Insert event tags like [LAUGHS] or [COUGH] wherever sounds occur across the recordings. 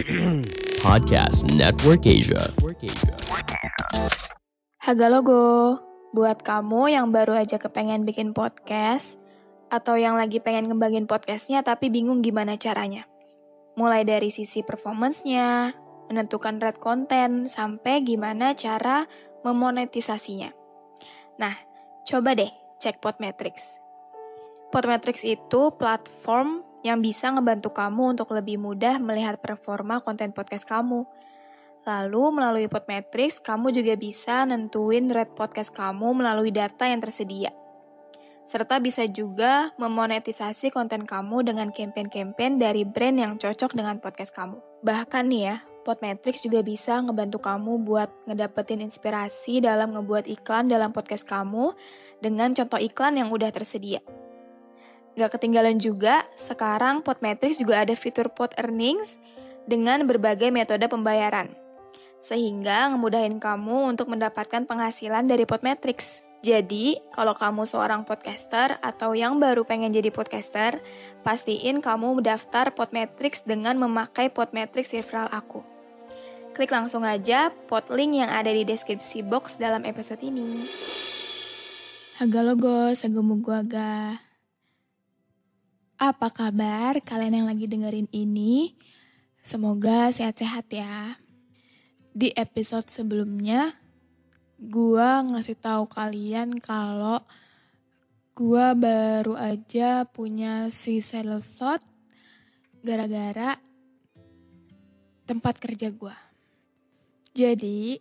[CLEARS THROAT] Podcast Network Asia. Haga logo, buat kamu yang baru aja kepengen bikin podcast, atau yang lagi pengen ngembangin podcastnya tapi bingung gimana caranya. Mulai dari sisi performance-nya, menentukan red konten, sampai gimana cara memonetisasinya. Nah, coba deh cek Podmetrics. Podmetrics itu platform yang bisa ngebantu kamu untuk lebih mudah melihat performa konten podcast kamu. Lalu melalui Podmetrics, kamu juga bisa nentuin rate podcast kamu melalui data yang tersedia. Serta bisa juga memonetisasi konten kamu dengan campaign-campaign dari brand yang cocok dengan podcast kamu. Bahkan nih ya, Podmetrics juga bisa ngebantu kamu buat ngedapetin inspirasi dalam ngebuat iklan dalam podcast kamu dengan contoh iklan yang udah tersedia. Gak ketinggalan juga, sekarang Podmetrics juga ada fitur Pod Earnings dengan berbagai metode pembayaran. Sehingga ngemudahin kamu untuk mendapatkan penghasilan dari Podmetrics. Jadi, kalau kamu seorang podcaster atau yang baru pengen jadi podcaster, pastiin kamu mendaftar Podmetrics dengan memakai Podmetrics referral aku. Klik langsung aja pot link yang ada di deskripsi box dalam episode ini. Haga logo, segemu gua. Apa kabar kalian yang lagi dengerin ini? Semoga sehat-sehat ya. Di episode sebelumnya, gua ngasih tahu kalian kalau gua baru aja punya suicidal thought gara-gara tempat kerja gua. Jadi,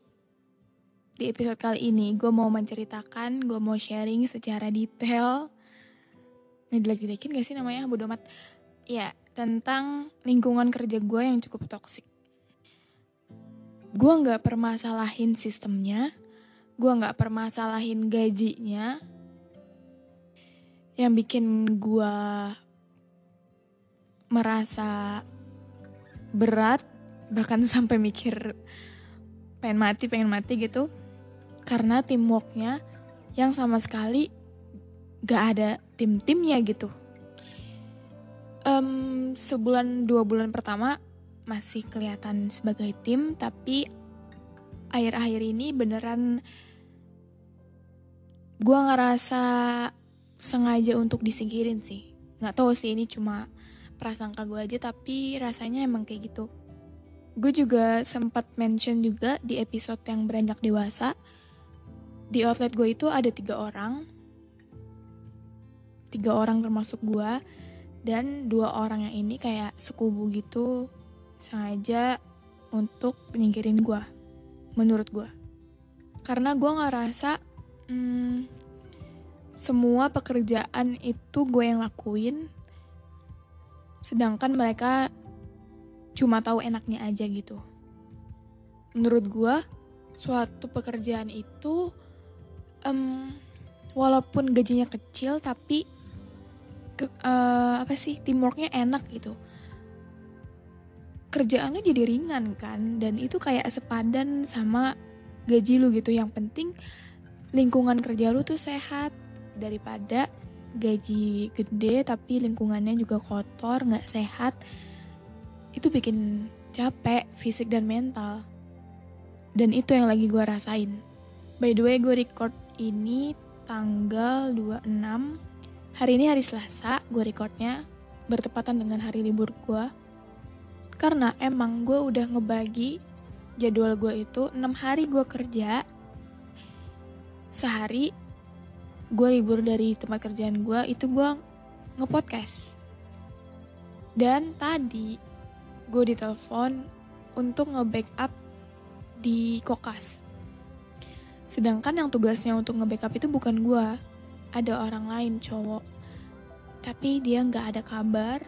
di episode kali ini gue mau menceritakan, gue mau sharing secara detail. Ini dilagi-lagin gak sih namanya? Bodo amat. Ya, tentang lingkungan kerja gue yang cukup toksik. Gue gak permasalahin sistemnya, gue gak permasalahin gajinya. Yang bikin gue merasa berat, bahkan [LAUGHS] sampai mikir pengen mati, pengen mati gitu. Karena teamworknya yang sama sekali gak ada tim-timnya gitu. Um, sebulan dua bulan pertama masih kelihatan sebagai tim, tapi akhir-akhir ini beneran gue ngerasa sengaja untuk disingkirin sih. Nggak tahu sih ini cuma prasangka gue aja, tapi rasanya emang kayak gitu. Gue juga sempat mention juga di episode yang beranjak dewasa. Di outlet gue itu ada tiga orang. Tiga orang termasuk gue. Dan dua orang yang ini kayak sekubu gitu. Sengaja untuk nyingkirin gue. Menurut gue. Karena gue ngerasa... Hmm, semua pekerjaan itu gue yang lakuin. Sedangkan mereka cuma tahu enaknya aja gitu. Menurut gue, suatu pekerjaan itu um, walaupun gajinya kecil tapi ke, uh, apa sih teamworknya enak gitu. Kerjaannya jadi ringan kan dan itu kayak sepadan sama gaji lu gitu. Yang penting lingkungan kerja lu tuh sehat daripada gaji gede tapi lingkungannya juga kotor nggak sehat itu bikin capek fisik dan mental dan itu yang lagi gue rasain by the way gue record ini tanggal 26 hari ini hari Selasa gue recordnya bertepatan dengan hari libur gue karena emang gue udah ngebagi jadwal gue itu 6 hari gue kerja. Sehari gue libur dari tempat kerjaan gue itu gue ngepodcast. Dan tadi gue ditelepon untuk nge-backup di kokas. Sedangkan yang tugasnya untuk nge-backup itu bukan gue ada orang lain cowok. Tapi dia nggak ada kabar.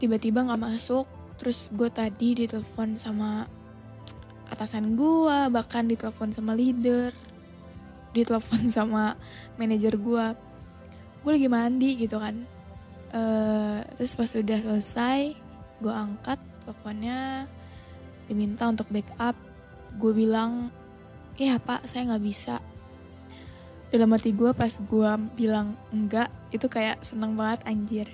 Tiba-tiba nggak masuk. Terus gue tadi ditelepon sama atasan gue bahkan ditelepon sama leader ditelepon [LAUGHS] sama manajer gue gue lagi mandi gitu kan. Uh, terus pas udah selesai gue angkat teleponnya diminta untuk backup. Gue bilang ya pak saya nggak bisa dalam hati gue pas gue bilang enggak itu kayak seneng banget anjir.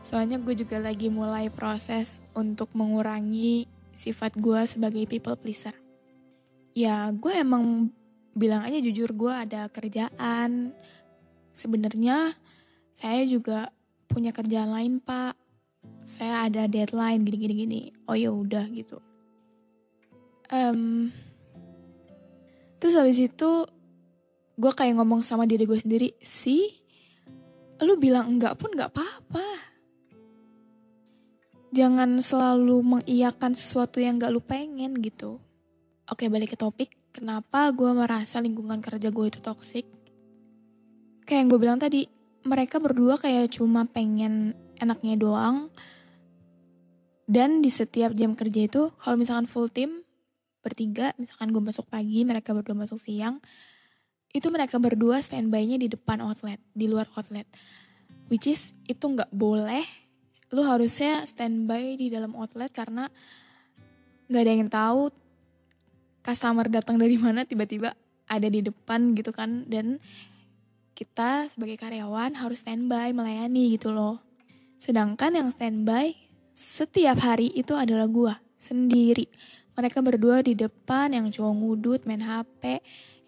Soalnya gue juga lagi mulai proses untuk mengurangi sifat gue sebagai people pleaser. Ya gue emang bilang aja jujur gue ada kerjaan. Sebenarnya saya juga punya kerjaan lain pak. Saya ada deadline gini gini gini oh ya udah gitu. Um, terus habis itu gue kayak ngomong sama diri gue sendiri sih lu bilang enggak pun enggak apa-apa. Jangan selalu mengiyakan sesuatu yang gak lu pengen gitu. Oke balik ke topik. Kenapa gue merasa lingkungan kerja gue itu toxic? Kayak yang gue bilang tadi mereka berdua kayak cuma pengen enaknya doang. Dan di setiap jam kerja itu kalau misalkan full team bertiga misalkan gue masuk pagi mereka berdua masuk siang itu mereka berdua standby-nya di depan outlet, di luar outlet. Which is itu nggak boleh. Lu harusnya standby di dalam outlet karena nggak ada yang tahu customer datang dari mana tiba-tiba ada di depan gitu kan dan kita sebagai karyawan harus standby melayani gitu loh. Sedangkan yang standby setiap hari itu adalah gua sendiri. Mereka berdua di depan yang cowok ngudut main HP,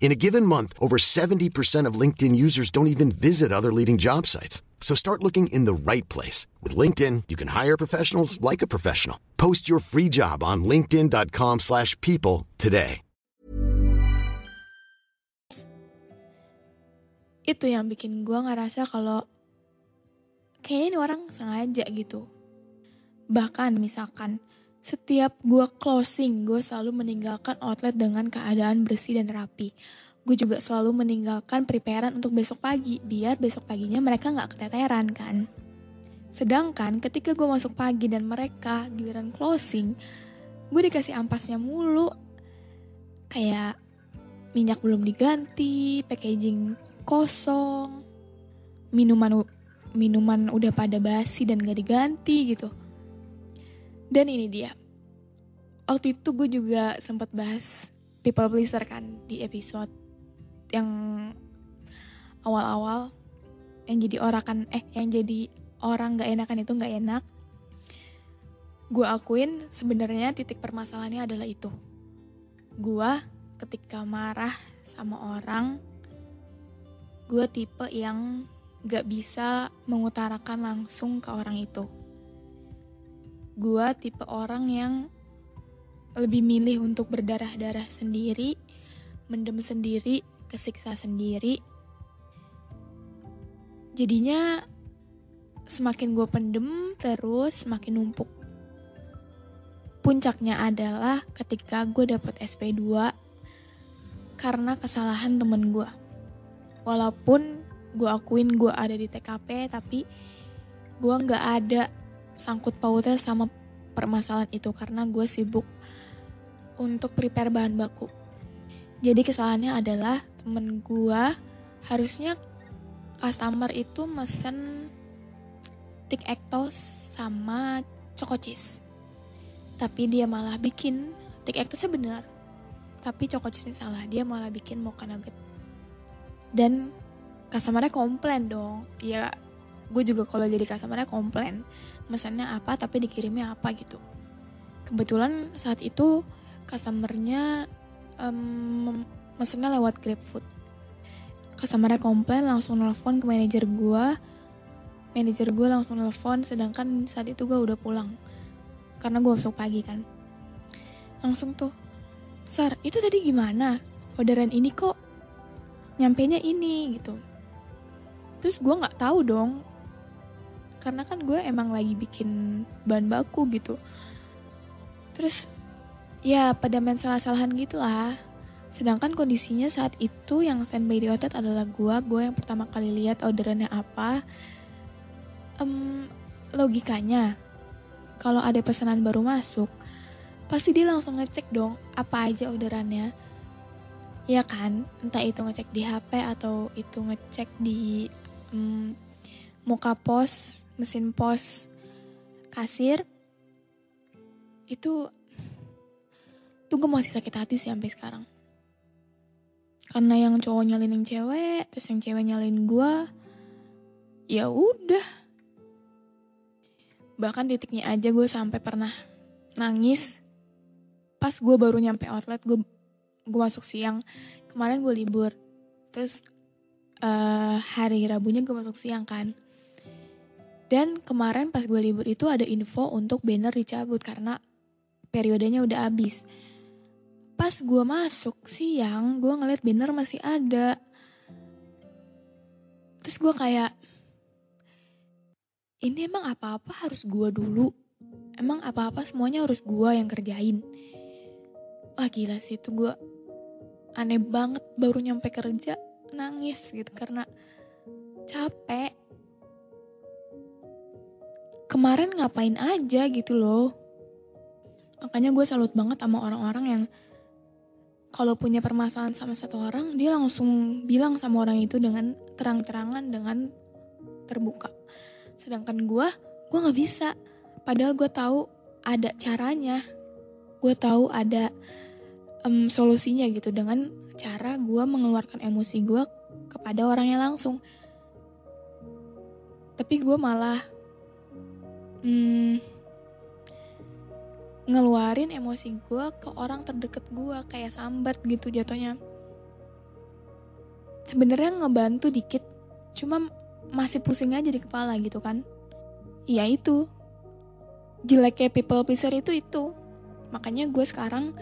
In a given month, over 70% of LinkedIn users don't even visit other leading job sites. So start looking in the right place. With LinkedIn, you can hire professionals like a professional. Post your free job on linkedin.com slash people today. Itu yang bikin gue ngerasa kalau kayaknya ini orang sengaja gitu. Bahkan misalkan Setiap gue closing, gue selalu meninggalkan outlet dengan keadaan bersih dan rapi. Gue juga selalu meninggalkan preparean untuk besok pagi, biar besok paginya mereka gak keteteran kan. Sedangkan ketika gue masuk pagi dan mereka giliran closing, gue dikasih ampasnya mulu. Kayak minyak belum diganti, packaging kosong, minuman minuman udah pada basi dan gak diganti gitu. Dan ini dia. Waktu itu gue juga sempat bahas people pleaser kan di episode yang awal-awal yang jadi orang kan eh yang jadi orang gak enakan itu gak enak. Gue akuin sebenarnya titik permasalahannya adalah itu. Gue ketika marah sama orang, gue tipe yang gak bisa mengutarakan langsung ke orang itu gue tipe orang yang lebih milih untuk berdarah-darah sendiri, mendem sendiri, kesiksa sendiri. Jadinya semakin gue pendem terus semakin numpuk. Puncaknya adalah ketika gue dapet SP2 karena kesalahan temen gue. Walaupun gue akuin gue ada di TKP tapi gue gak ada sangkut pautnya sama permasalahan itu karena gue sibuk untuk prepare bahan baku. Jadi kesalahannya adalah temen gue harusnya customer itu mesen tik ektos sama choco cheese. Tapi dia malah bikin Tik Actusnya benar. Tapi choco cheese salah, dia malah bikin mocha nugget. Dan customernya komplain dong. Ya gue juga kalau jadi customernya komplain. Mesennya apa tapi dikirimnya apa gitu. Kebetulan saat itu customernya um, mesennya lewat GrabFood. Customernya komplain langsung nelfon ke manajer gue. Manajer gue langsung nelfon sedangkan saat itu gue udah pulang. Karena gue masuk pagi kan. Langsung tuh, Sar, itu tadi gimana? Orderan ini kok nyampe nya ini gitu. Terus gue nggak tahu dong, karena kan gue emang lagi bikin bahan baku gitu. Terus ya pada main salah-salahan gitu lah. Sedangkan kondisinya saat itu yang standby di outlet adalah gue, gue yang pertama kali lihat orderannya apa. Um, logikanya, kalau ada pesanan baru masuk, pasti dia langsung ngecek dong apa aja orderannya ya kan entah itu ngecek di HP atau itu ngecek di um, muka pos mesin pos kasir itu tuh gue masih sakit hati sih sampai sekarang. Karena yang cowok nyalin yang cewek terus yang cewek nyalin gue ya udah. Bahkan titiknya aja gue sampai pernah nangis. Pas gue baru nyampe outlet gue gue masuk siang. Kemarin gue libur. Terus uh, hari rabunya gue masuk siang kan dan kemarin pas gue libur itu ada info untuk banner dicabut karena periodenya udah habis. Pas gue masuk siang gue ngeliat banner masih ada. Terus gue kayak ini emang apa-apa harus gue dulu? Emang apa-apa semuanya harus gue yang kerjain? Wah gila sih itu gue aneh banget baru nyampe kerja nangis gitu karena capek kemarin ngapain aja gitu loh. Makanya gue salut banget sama orang-orang yang kalau punya permasalahan sama satu orang dia langsung bilang sama orang itu dengan terang-terangan dengan terbuka. Sedangkan gue gue nggak bisa. Padahal gue tahu ada caranya. Gue tahu ada um, solusinya gitu dengan cara gue mengeluarkan emosi gue kepada orangnya langsung. Tapi gue malah um, ngeluarin emosi gue ke orang terdekat gue kayak sambat gitu jatuhnya. Sebenarnya ngebantu dikit, cuma masih pusing aja di kepala gitu kan. Iya itu, jeleknya people pleaser itu itu. Makanya gue sekarang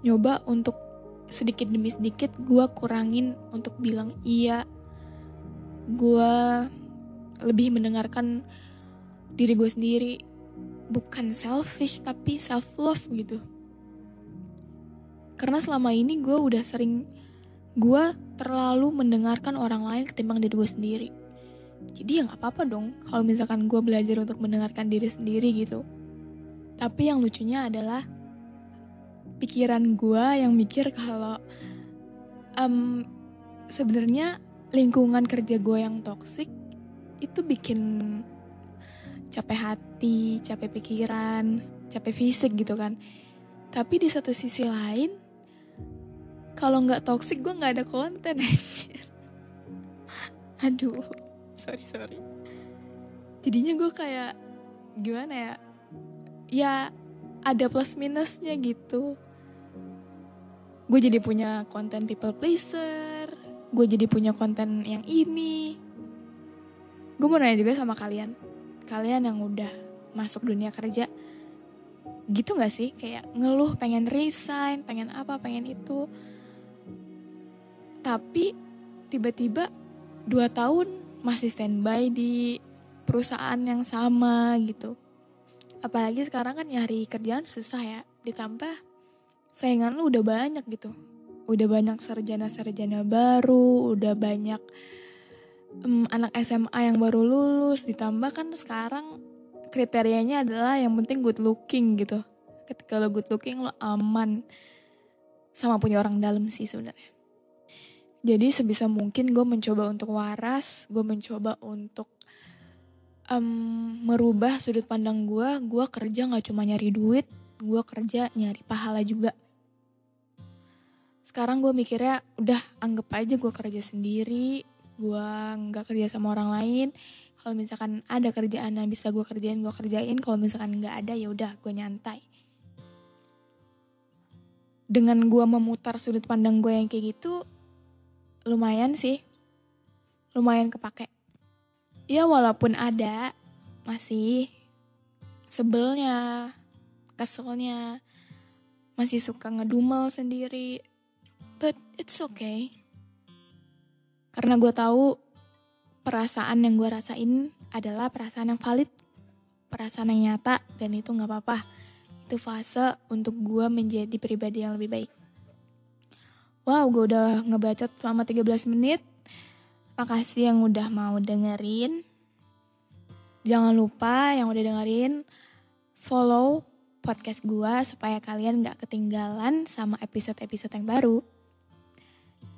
nyoba untuk sedikit demi sedikit gue kurangin untuk bilang iya gue lebih mendengarkan diri gue sendiri. Bukan selfish tapi self love gitu. Karena selama ini gue udah sering gue terlalu mendengarkan orang lain ketimbang diri gue sendiri. Jadi ya nggak apa-apa dong kalau misalkan gue belajar untuk mendengarkan diri sendiri gitu. Tapi yang lucunya adalah pikiran gue yang mikir kalau um, sebenarnya lingkungan kerja gue yang toksik itu bikin capek hati, capek pikiran, capek fisik gitu kan. Tapi di satu sisi lain, kalau nggak toksik gue nggak ada konten [LAUGHS] anjir. Aduh, sorry sorry. Jadinya gue kayak gimana ya? Ya ada plus minusnya gitu gue jadi punya konten people pleaser gue jadi punya konten yang ini gue mau nanya juga sama kalian kalian yang udah masuk dunia kerja gitu gak sih? Kayak ngeluh pengen resign pengen apa pengen itu. Tapi tiba-tiba dua tahun masih standby di perusahaan yang sama gitu. Apalagi sekarang kan nyari kerjaan susah ya. Ditambah saingan lu udah banyak gitu. Udah banyak sarjana-sarjana baru udah banyak um, anak SMA yang baru lulus ditambah kan sekarang kriterianya adalah yang penting good looking gitu ketika lo good looking lo aman sama punya orang dalam sih sebenarnya jadi sebisa mungkin gue mencoba untuk waras gue mencoba untuk um, merubah sudut pandang gue. Gue kerja gak cuma nyari duit, gue kerja nyari pahala juga. Sekarang gue mikirnya udah anggap aja gue kerja sendiri, gue nggak kerja sama orang lain. Kalau misalkan ada kerjaan yang bisa gue kerjain, gue kerjain. Kalau misalkan nggak ada ya udah gue nyantai. Dengan gue memutar sudut pandang gue yang kayak gitu, lumayan sih, lumayan kepake. Ya walaupun ada masih sebelnya, keselnya, masih suka ngedumel sendiri. But it's okay. Karena gue tahu perasaan yang gue rasain adalah perasaan yang valid, perasaan yang nyata, dan itu gak apa-apa. Itu fase untuk gue menjadi pribadi yang lebih baik. Wow, gue udah ngebacot selama 13 menit. Makasih yang udah mau dengerin. Jangan lupa yang udah dengerin follow podcast gue supaya kalian gak ketinggalan sama episode-episode yang baru.